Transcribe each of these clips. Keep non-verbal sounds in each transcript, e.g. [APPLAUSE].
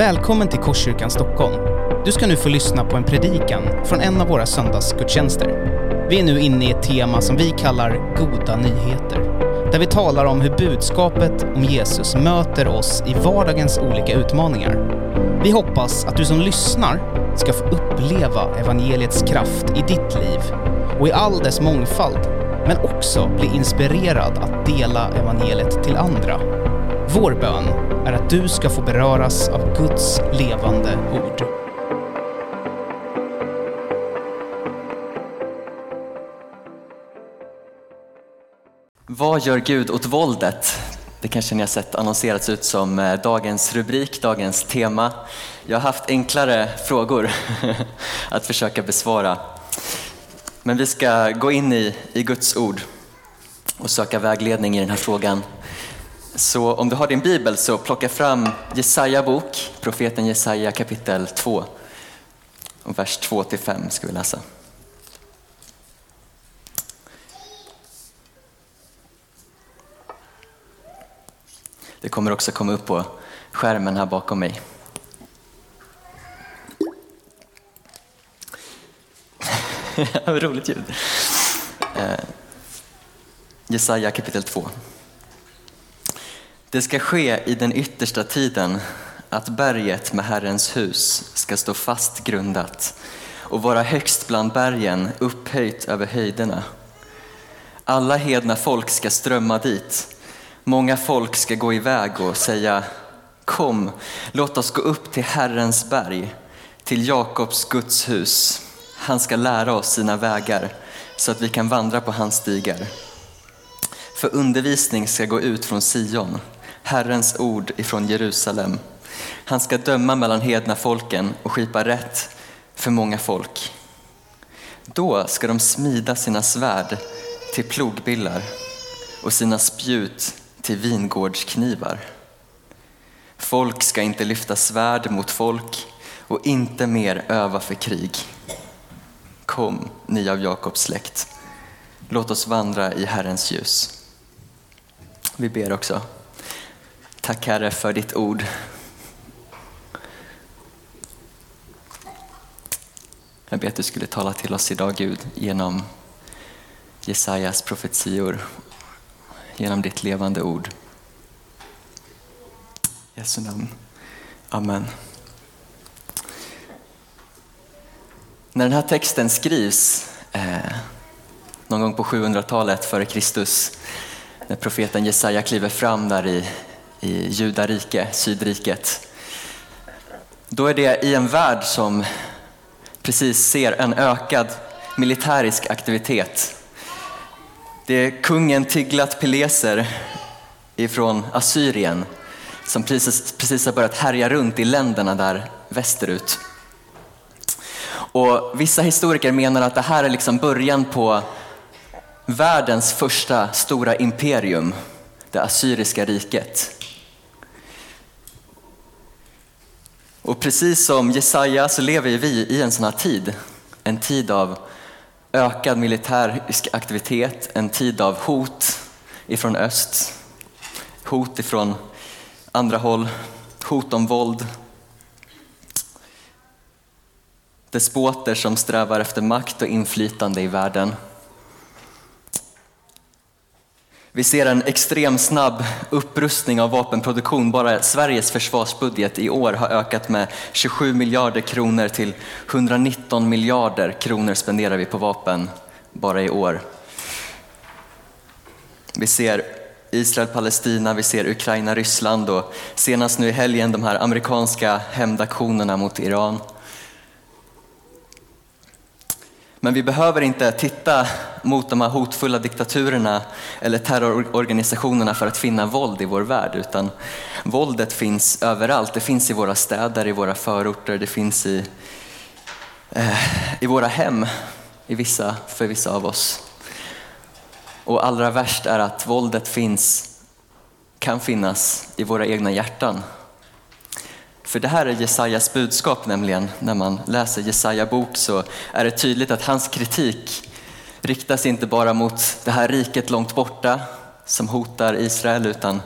Välkommen till Korskyrkan Stockholm. Du ska nu få lyssna på en predikan från en av våra söndagsgudstjänster. Vi är nu inne i ett tema som vi kallar Goda nyheter. Där vi talar om hur budskapet om Jesus möter oss i vardagens olika utmaningar. Vi hoppas att du som lyssnar ska få uppleva evangeliets kraft i ditt liv och i all dess mångfald, men också bli inspirerad att dela evangeliet till andra. Vår bön är att du ska få beröras av Guds levande ord. Vad gör Gud åt våldet? Det kanske ni har sett annonserats ut som eh, dagens rubrik, dagens tema. Jag har haft enklare frågor [LAUGHS] att försöka besvara. Men vi ska gå in i, i Guds ord och söka vägledning i den här frågan. Så om du har din bibel så plocka fram Jesaja bok, profeten Jesaja kapitel 2. Och vers 2 till 5 ska vi läsa. Det kommer också komma upp på skärmen här bakom mig. [LAUGHS] Roligt ljud. Eh, Jesaja kapitel 2. Det ska ske i den yttersta tiden att berget med Herrens hus ska stå fast grundat och vara högst bland bergen, upphöjt över höjderna. Alla hedna folk ska strömma dit. Många folk ska gå iväg och säga Kom, låt oss gå upp till Herrens berg, till Jakobs Guds hus. Han ska lära oss sina vägar så att vi kan vandra på hans stigar. För undervisning ska gå ut från Sion, Herrens ord ifrån Jerusalem. Han ska döma mellan hedna folken och skipa rätt för många folk. Då ska de smida sina svärd till plogbillar och sina spjut till vingårdsknivar. Folk ska inte lyfta svärd mot folk och inte mer öva för krig. Kom, ni av Jakobs släkt. Låt oss vandra i Herrens ljus. Vi ber också. Tack Herre för ditt ord. Jag ber att du skulle tala till oss idag Gud genom Jesajas profetior, genom ditt levande ord. I Jesu namn. Amen. När den här texten skrivs eh, någon gång på 700-talet före Kristus, när profeten Jesaja kliver fram där i, i Judarike, Sydriket, då är det i en värld som precis ser en ökad militärisk aktivitet. Det är kungen Tiglat-Pileser ifrån Assyrien som precis, precis har börjat härja runt i länderna där västerut. Och vissa historiker menar att det här är liksom början på världens första stora imperium, det assyriska riket. Och precis som Jesaja så lever vi i en sån här tid, en tid av ökad militärisk aktivitet, en tid av hot ifrån öst, hot ifrån andra håll, hot om våld, despoter som strävar efter makt och inflytande i världen. Vi ser en extrem snabb upprustning av vapenproduktion. Bara Sveriges försvarsbudget i år har ökat med 27 miljarder kronor till 119 miljarder kronor spenderar vi på vapen bara i år. Vi ser Israel-Palestina, vi ser Ukraina-Ryssland och senast nu i helgen de här amerikanska hämndaktionerna mot Iran. Men vi behöver inte titta mot de här hotfulla diktaturerna eller terrororganisationerna för att finna våld i vår värld, utan våldet finns överallt. Det finns i våra städer, i våra förorter, det finns i, eh, i våra hem i vissa, för vissa av oss. Och allra värst är att våldet finns, kan finnas i våra egna hjärtan. För det här är Jesajas budskap nämligen. När man läser Jesaja bok så är det tydligt att hans kritik riktas inte bara mot det här riket långt borta som hotar Israel utan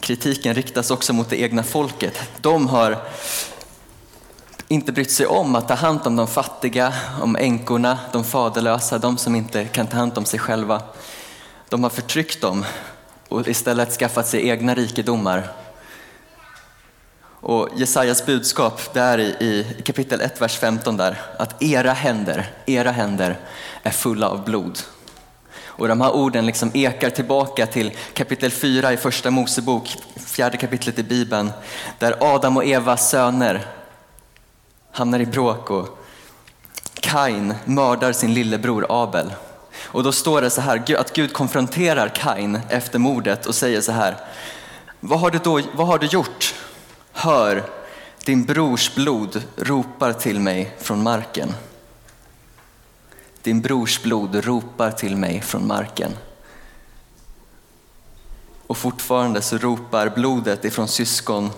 kritiken riktas också mot det egna folket. De har inte brytt sig om att ta hand om de fattiga, om änkorna, de faderlösa, de som inte kan ta hand om sig själva. De har förtryckt dem och istället skaffat sig egna rikedomar. Och Jesajas budskap där i, i kapitel 1, vers 15 där, att era händer, era händer är fulla av blod. Och de här orden liksom ekar tillbaka till kapitel 4 i första Mosebok, fjärde kapitlet i Bibeln, där Adam och Evas söner hamnar i bråk och Kain mördar sin lillebror Abel. Och då står det så här att Gud konfronterar Kain efter mordet och säger så här. Vad har du, då, vad har du gjort? Hör, din brors blod ropar till mig från marken. Din brors blod ropar till mig från marken. Och fortfarande så ropar blodet ifrån syskon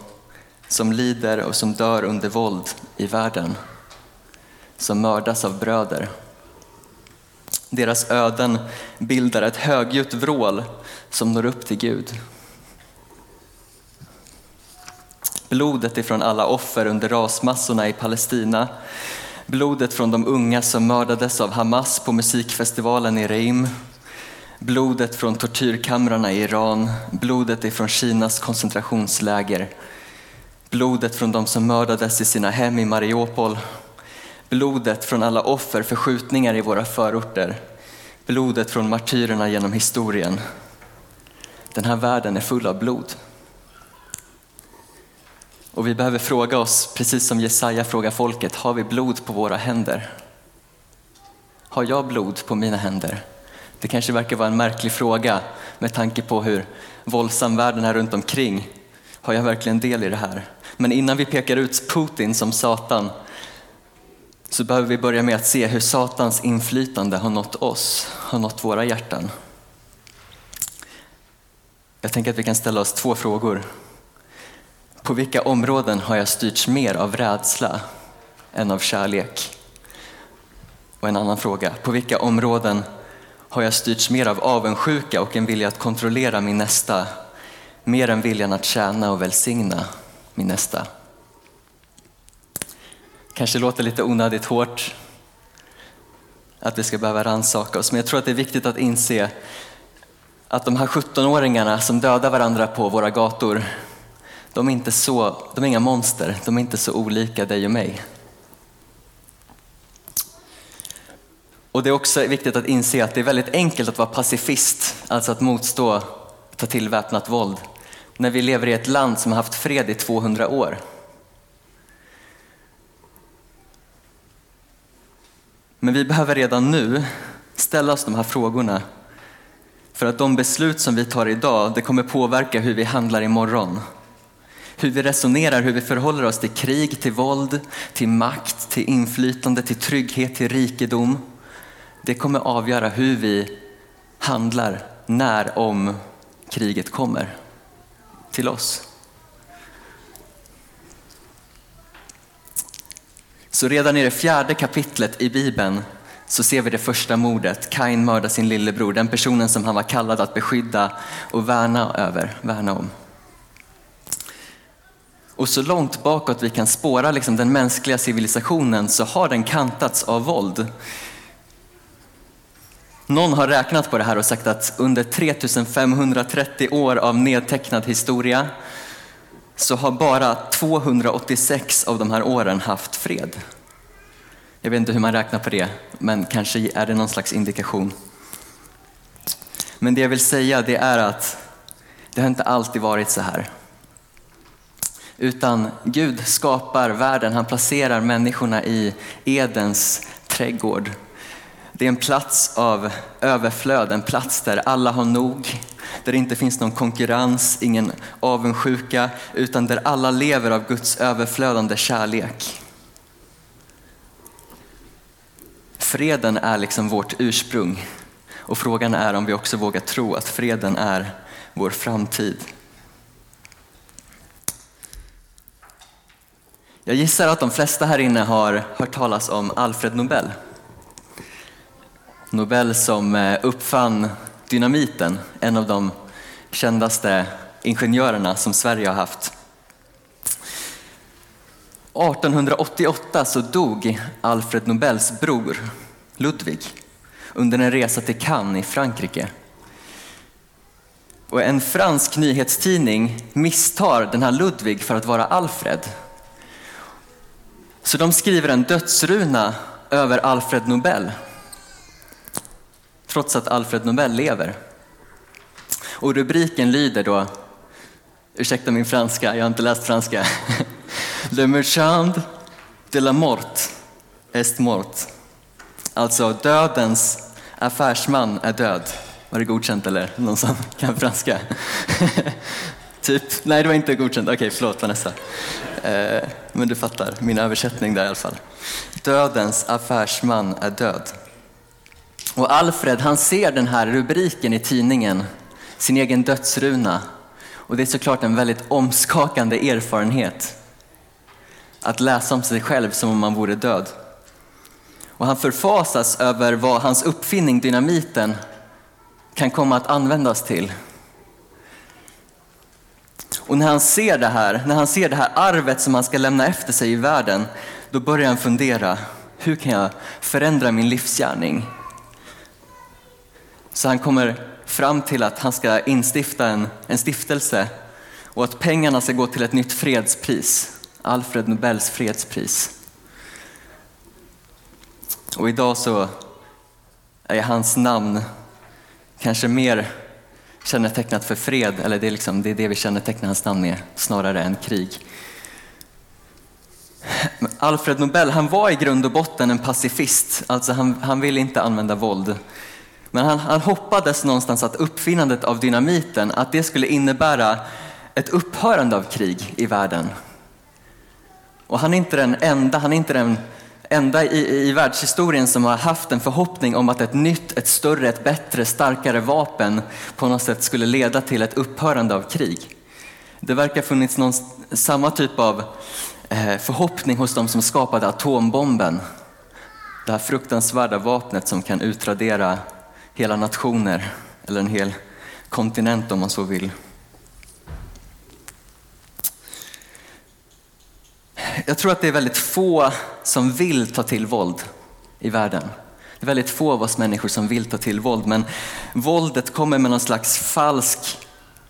som lider och som dör under våld i världen, som mördas av bröder. Deras öden bildar ett högljutt vrål som når upp till Gud. Blodet ifrån alla offer under rasmassorna i Palestina, blodet från de unga som mördades av Hamas på musikfestivalen i Reim, blodet från tortyrkamrarna i Iran, blodet ifrån Kinas koncentrationsläger, blodet från de som mördades i sina hem i Mariupol, blodet från alla offer för skjutningar i våra förorter, blodet från martyrerna genom historien. Den här världen är full av blod. Och vi behöver fråga oss, precis som Jesaja frågar folket, har vi blod på våra händer? Har jag blod på mina händer? Det kanske verkar vara en märklig fråga med tanke på hur våldsam världen är runt omkring. Har jag verkligen del i det här? Men innan vi pekar ut Putin som Satan så behöver vi börja med att se hur Satans inflytande har nått oss, har nått våra hjärtan. Jag tänker att vi kan ställa oss två frågor. På vilka områden har jag styrts mer av rädsla än av kärlek? Och en annan fråga, på vilka områden har jag styrts mer av avundsjuka och en vilja att kontrollera min nästa, mer än viljan att tjäna och välsigna min nästa? Kanske låter lite onödigt hårt att vi ska behöva rannsaka oss, men jag tror att det är viktigt att inse att de här 17-åringarna som dödar varandra på våra gator, de är, inte så, de är inga monster, de är inte så olika dig och mig. Och det är också viktigt att inse att det är väldigt enkelt att vara pacifist, alltså att motstå, ta till väpnat våld, när vi lever i ett land som har haft fred i 200 år. Men vi behöver redan nu ställa oss de här frågorna. För att de beslut som vi tar idag, det kommer påverka hur vi handlar imorgon. Hur vi resonerar, hur vi förhåller oss till krig, till våld, till makt, till inflytande, till trygghet, till rikedom. Det kommer avgöra hur vi handlar när, om kriget kommer till oss. Så redan i det fjärde kapitlet i Bibeln så ser vi det första mordet. Kain mördar sin lillebror, den personen som han var kallad att beskydda och värna över, värna om. Och så långt bakåt vi kan spåra liksom den mänskliga civilisationen så har den kantats av våld. Någon har räknat på det här och sagt att under 3530 år av nedtecknad historia så har bara 286 av de här åren haft fred. Jag vet inte hur man räknar på det, men kanske är det någon slags indikation. Men det jag vill säga det är att det har inte alltid varit så här. Utan Gud skapar världen, han placerar människorna i Edens trädgård. Det är en plats av överflöd, en plats där alla har nog, där det inte finns någon konkurrens, ingen avundsjuka, utan där alla lever av Guds överflödande kärlek. Freden är liksom vårt ursprung och frågan är om vi också vågar tro att freden är vår framtid. Jag gissar att de flesta här inne har hört talas om Alfred Nobel. Nobel som eh, uppfann dynamiten, en av de kändaste ingenjörerna som Sverige har haft. 1888 så dog Alfred Nobels bror Ludvig under en resa till Cannes i Frankrike. Och en fransk nyhetstidning misstar den här Ludvig för att vara Alfred. Så de skriver en dödsruna över Alfred Nobel. Trots att Alfred Nobel lever. Och rubriken lyder då, ursäkta min franska, jag har inte läst franska. [LAUGHS] Le marchand de la mort est mort. Alltså dödens affärsman är död. Var det godkänt eller? Någon som kan franska? [LAUGHS] typ, nej det var inte godkänt. Okej, okay, förlåt Vanessa. Eh, men du fattar, min översättning där i alla fall. Dödens affärsman är död. Och Alfred han ser den här rubriken i tidningen, sin egen dödsruna. Och det är såklart en väldigt omskakande erfarenhet. Att läsa om sig själv som om man vore död. Och han förfasas över vad hans uppfinning dynamiten kan komma att användas till. Och när han ser det här, när han ser det här arvet som han ska lämna efter sig i världen, då börjar han fundera, hur kan jag förändra min livsgärning? Så han kommer fram till att han ska instifta en, en stiftelse och att pengarna ska gå till ett nytt fredspris, Alfred Nobels fredspris. Och idag så är hans namn kanske mer kännetecknat för fred, eller det är, liksom, det är det vi kännetecknar hans namn med, snarare än krig. Alfred Nobel han var i grund och botten en pacifist, alltså han, han ville inte använda våld. Men han, han hoppades någonstans att uppfinnandet av dynamiten, att det skulle innebära ett upphörande av krig i världen. Och han är inte den enda, han är inte den enda i, i världshistorien som har haft en förhoppning om att ett nytt, ett större, ett bättre, starkare vapen på något sätt skulle leda till ett upphörande av krig. Det verkar ha funnits någon, samma typ av eh, förhoppning hos de som skapade atombomben. Det här fruktansvärda vapnet som kan utradera hela nationer, eller en hel kontinent om man så vill. Jag tror att det är väldigt få som vill ta till våld i världen. Det är väldigt få av oss människor som vill ta till våld, men våldet kommer med någon slags falsk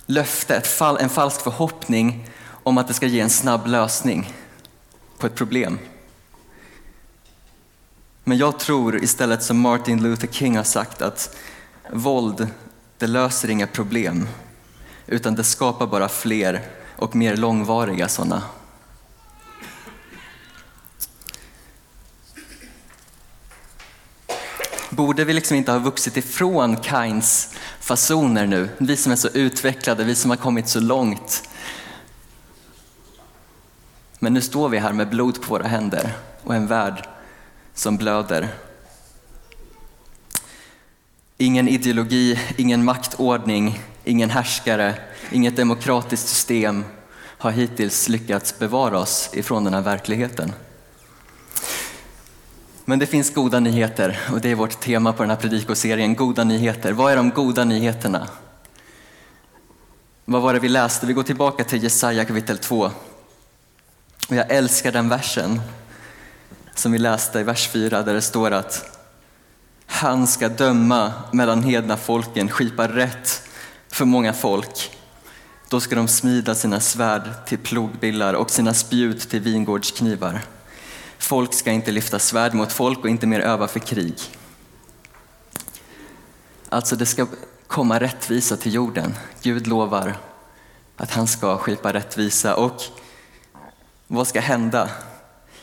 löfte, en falsk förhoppning om att det ska ge en snabb lösning på ett problem. Men jag tror istället som Martin Luther King har sagt att våld, det löser inga problem, utan det skapar bara fler och mer långvariga sådana. Borde vi liksom inte ha vuxit ifrån Kains fasoner nu? Vi som är så utvecklade, vi som har kommit så långt. Men nu står vi här med blod på våra händer och en värld som blöder. Ingen ideologi, ingen maktordning, ingen härskare, inget demokratiskt system har hittills lyckats bevara oss ifrån den här verkligheten. Men det finns goda nyheter och det är vårt tema på den här predikoserien, goda nyheter. Vad är de goda nyheterna? Vad var det vi läste? Vi går tillbaka till Jesaja kapitel 2. Och jag älskar den versen som vi läste i vers 4 där det står att han ska döma mellan hedna folken, skipa rätt för många folk. Då ska de smida sina svärd till plogbillar och sina spjut till vingårdsknivar. Folk ska inte lyfta svärd mot folk och inte mer öva för krig. Alltså det ska komma rättvisa till jorden. Gud lovar att han ska skipa rättvisa och vad ska hända?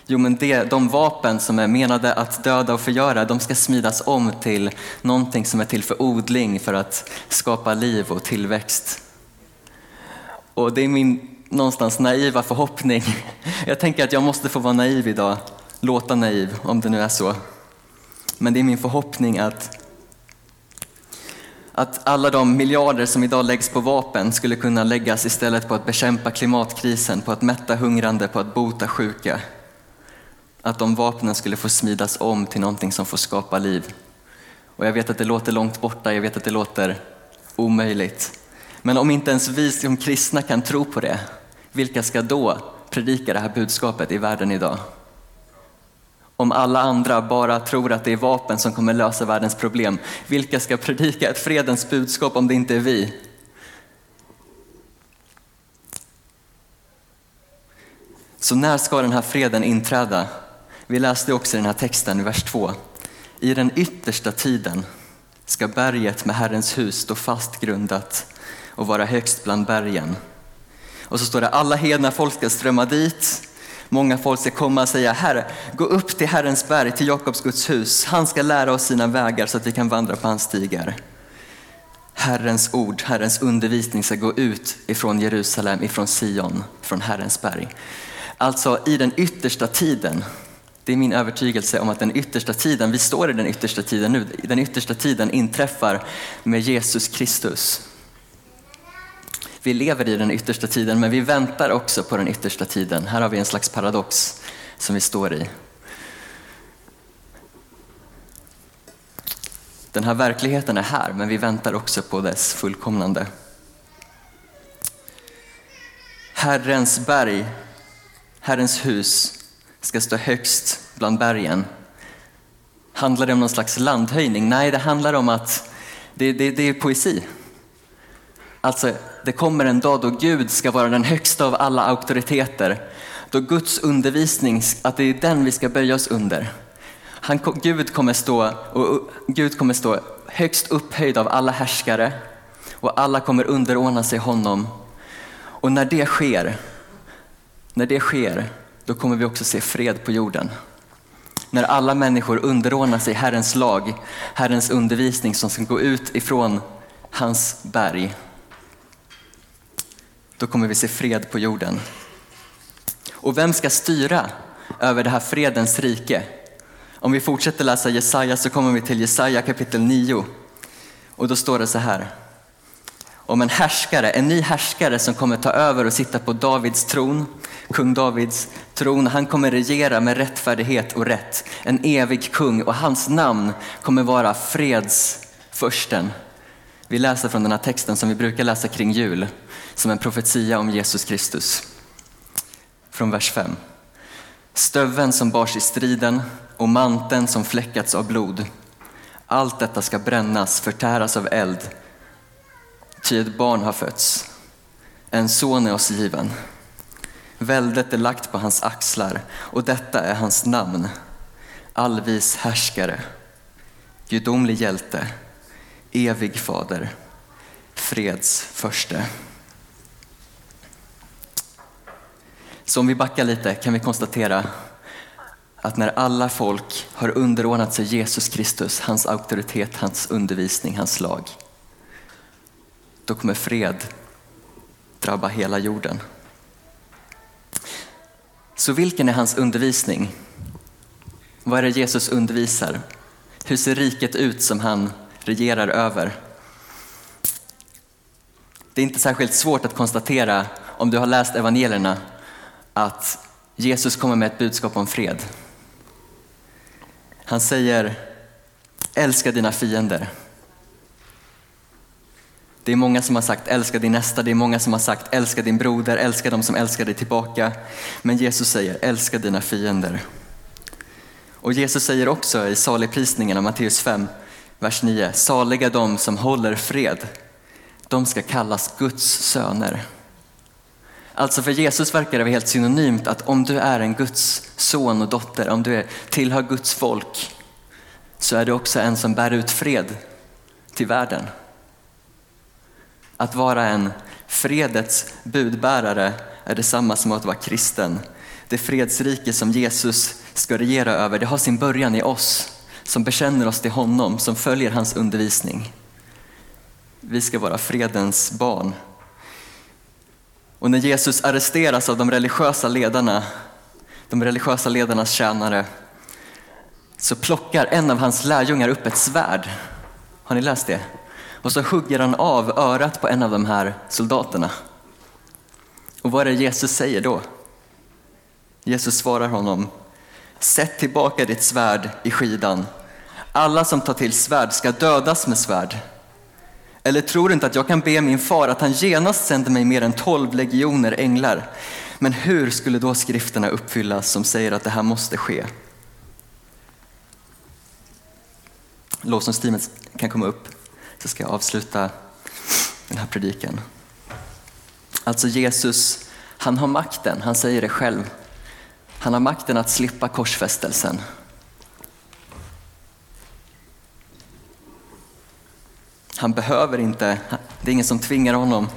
Jo, men det, de vapen som är menade att döda och förgöra, de ska smidas om till någonting som är till för odling, för att skapa liv och tillväxt. Och det är min någonstans naiva förhoppning. Jag tänker att jag måste få vara naiv idag, låta naiv om det nu är så. Men det är min förhoppning att, att alla de miljarder som idag läggs på vapen skulle kunna läggas istället på att bekämpa klimatkrisen, på att mätta hungrande, på att bota sjuka. Att de vapnen skulle få smidas om till någonting som får skapa liv. Och jag vet att det låter långt borta, jag vet att det låter omöjligt. Men om inte ens vi som kristna kan tro på det, vilka ska då predika det här budskapet i världen idag? Om alla andra bara tror att det är vapen som kommer lösa världens problem, vilka ska predika ett fredens budskap om det inte är vi? Så när ska den här freden inträda? Vi läste också i den här texten i vers 2. I den yttersta tiden ska berget med Herrens hus stå fast grundat och vara högst bland bergen. Och så står det alla hedna folk ska strömma dit. Många folk ska komma och säga Herre, gå upp till Herrens berg, till Jakobs Guds hus. Han ska lära oss sina vägar så att vi kan vandra på hans stigar. Herrens ord, Herrens undervisning ska gå ut ifrån Jerusalem, ifrån Sion, från Herrens berg. Alltså i den yttersta tiden, det är min övertygelse om att den yttersta tiden, vi står i den yttersta tiden nu, den yttersta tiden inträffar med Jesus Kristus. Vi lever i den yttersta tiden men vi väntar också på den yttersta tiden. Här har vi en slags paradox som vi står i. Den här verkligheten är här men vi väntar också på dess fullkomnande. Herrens berg, Herrens hus ska stå högst bland bergen. Handlar det om någon slags landhöjning? Nej, det handlar om att det, det, det är poesi. Alltså, det kommer en dag då Gud ska vara den högsta av alla auktoriteter. Då Guds undervisning, att det är den vi ska böja oss under. Han, Gud, kommer stå, och Gud kommer stå högst upphöjd av alla härskare och alla kommer underordna sig honom. Och när det sker, när det sker, då kommer vi också se fred på jorden. När alla människor underordnar sig Herrens lag, Herrens undervisning som ska gå ut ifrån hans berg då kommer vi se fred på jorden. Och vem ska styra över det här fredens rike? Om vi fortsätter läsa Jesaja så kommer vi till Jesaja kapitel 9. Och då står det så här. Om en härskare, en ny härskare som kommer ta över och sitta på Davids tron, kung Davids tron. Han kommer regera med rättfärdighet och rätt. En evig kung och hans namn kommer vara fredsförsten. Vi läser från den här texten som vi brukar läsa kring jul som en profetia om Jesus Kristus. Från vers 5. Stöven som bars i striden och manteln som fläckats av blod. Allt detta ska brännas, förtäras av eld. Ty ett barn har fötts, en son är oss given. Väldet är lagt på hans axlar och detta är hans namn. Allvis härskare, gudomlig hjälte, evig fader, freds förste. Så om vi backar lite kan vi konstatera att när alla folk har underordnat sig Jesus Kristus, hans auktoritet, hans undervisning, hans lag, då kommer fred drabba hela jorden. Så vilken är hans undervisning? Vad är det Jesus undervisar? Hur ser riket ut som han regerar över? Det är inte särskilt svårt att konstatera om du har läst evangelierna att Jesus kommer med ett budskap om fred. Han säger älska dina fiender. Det är många som har sagt älska din nästa, det är många som har sagt älska din broder, älska dem som älskar dig tillbaka. Men Jesus säger älska dina fiender. Och Jesus säger också i saligprisningen av Matteus 5, vers 9, saliga de som håller fred, de ska kallas Guds söner. Alltså för Jesus verkar det vara helt synonymt att om du är en Guds son och dotter, om du tillhör Guds folk, så är du också en som bär ut fred till världen. Att vara en fredets budbärare är detsamma som att vara kristen. Det fredsrike som Jesus ska regera över, det har sin början i oss som bekänner oss till honom, som följer hans undervisning. Vi ska vara fredens barn och när Jesus arresteras av de religiösa ledarna, de religiösa ledarnas tjänare, så plockar en av hans lärjungar upp ett svärd. Har ni läst det? Och så hugger han av örat på en av de här soldaterna. Och vad är det Jesus säger då? Jesus svarar honom, sätt tillbaka ditt svärd i skidan. Alla som tar till svärd ska dödas med svärd. Eller tror du inte att jag kan be min far att han genast sänder mig mer än tolv legioner änglar? Men hur skulle då skrifterna uppfyllas som säger att det här måste ske? Lovsångsteamet kan komma upp så ska jag avsluta den här predikan. Alltså Jesus, han har makten, han säger det själv. Han har makten att slippa korsfästelsen. Han behöver inte, det är ingen som tvingar honom.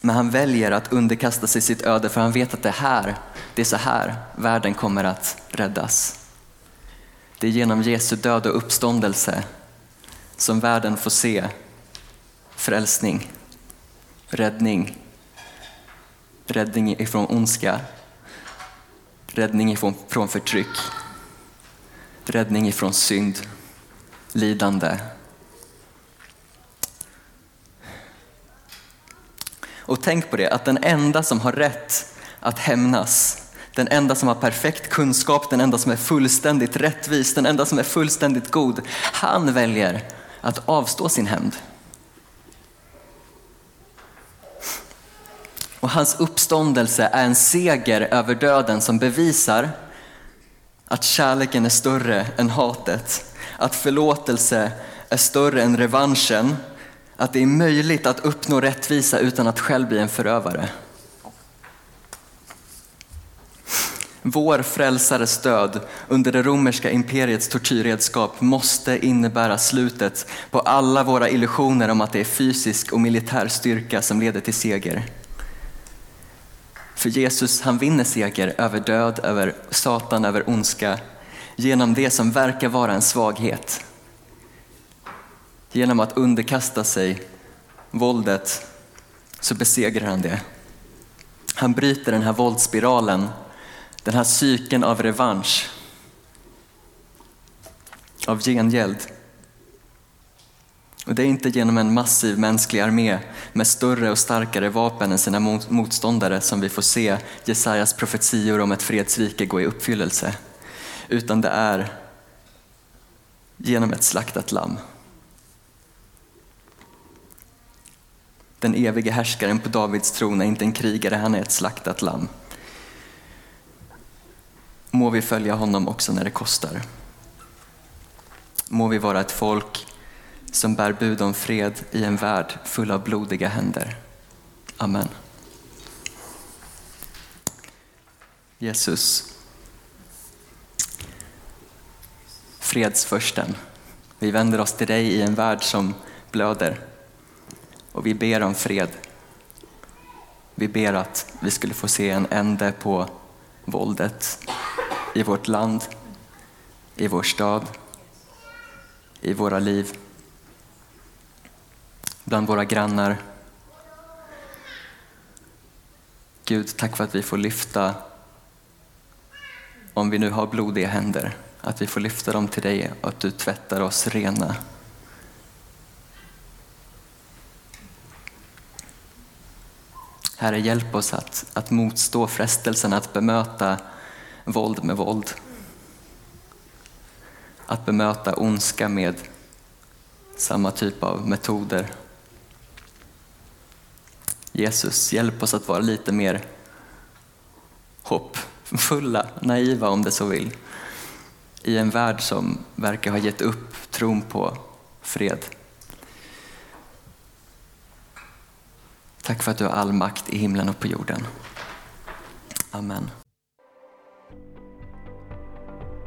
Men han väljer att underkasta sig sitt öde för han vet att det, här, det är så här världen kommer att räddas. Det är genom Jesu död och uppståndelse som världen får se frälsning, räddning, räddning ifrån ondska, räddning ifrån från förtryck, räddning ifrån synd, lidande. Och tänk på det, att den enda som har rätt att hämnas den enda som har perfekt kunskap, den enda som är fullständigt rättvis, den enda som är fullständigt god. Han väljer att avstå sin hämnd. Och hans uppståndelse är en seger över döden som bevisar att kärleken är större än hatet, att förlåtelse är större än revanschen, att det är möjligt att uppnå rättvisa utan att själv bli en förövare. Vår frälsares död under det romerska imperiets tortyrredskap måste innebära slutet på alla våra illusioner om att det är fysisk och militär styrka som leder till seger. För Jesus han vinner seger över död, över Satan, över ondska genom det som verkar vara en svaghet. Genom att underkasta sig våldet så besegrar han det. Han bryter den här våldsspiralen den här cykeln av revansch, av gengäld. Och det är inte genom en massiv mänsklig armé med större och starkare vapen än sina motståndare som vi får se Jesajas profetior om ett fredsrike gå i uppfyllelse. Utan det är genom ett slaktat lamm. Den evige härskaren på Davids tron är inte en krigare, han är ett slaktat lamm må vi följa honom också när det kostar. Må vi vara ett folk som bär bud om fred i en värld full av blodiga händer. Amen. Jesus, fredsförsten. Vi vänder oss till dig i en värld som blöder och vi ber om fred. Vi ber att vi skulle få se en ände på våldet, i vårt land, i vår stad, i våra liv, bland våra grannar. Gud, tack för att vi får lyfta, om vi nu har blodiga händer, att vi får lyfta dem till dig och att du tvättar oss rena. Herre, hjälp oss att, att motstå frestelsen att bemöta våld med våld. Att bemöta ondska med samma typ av metoder. Jesus, hjälp oss att vara lite mer hoppfulla, naiva om det så vill. I en värld som verkar ha gett upp tron på fred. Tack för att du har all makt i himlen och på jorden. Amen.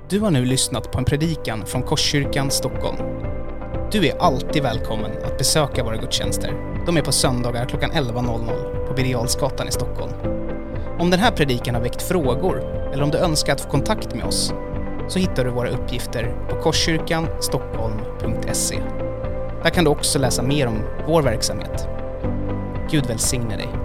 Du har nu lyssnat på en predikan från Korskyrkan Stockholm. Du är alltid välkommen att besöka våra gudstjänster. De är på söndagar klockan 11.00 på Birger i Stockholm. Om den här predikan har väckt frågor eller om du önskar att få kontakt med oss så hittar du våra uppgifter på korskyrkanstockholm.se. Där kan du också läsa mer om vår verksamhet. Gud välsigne dig.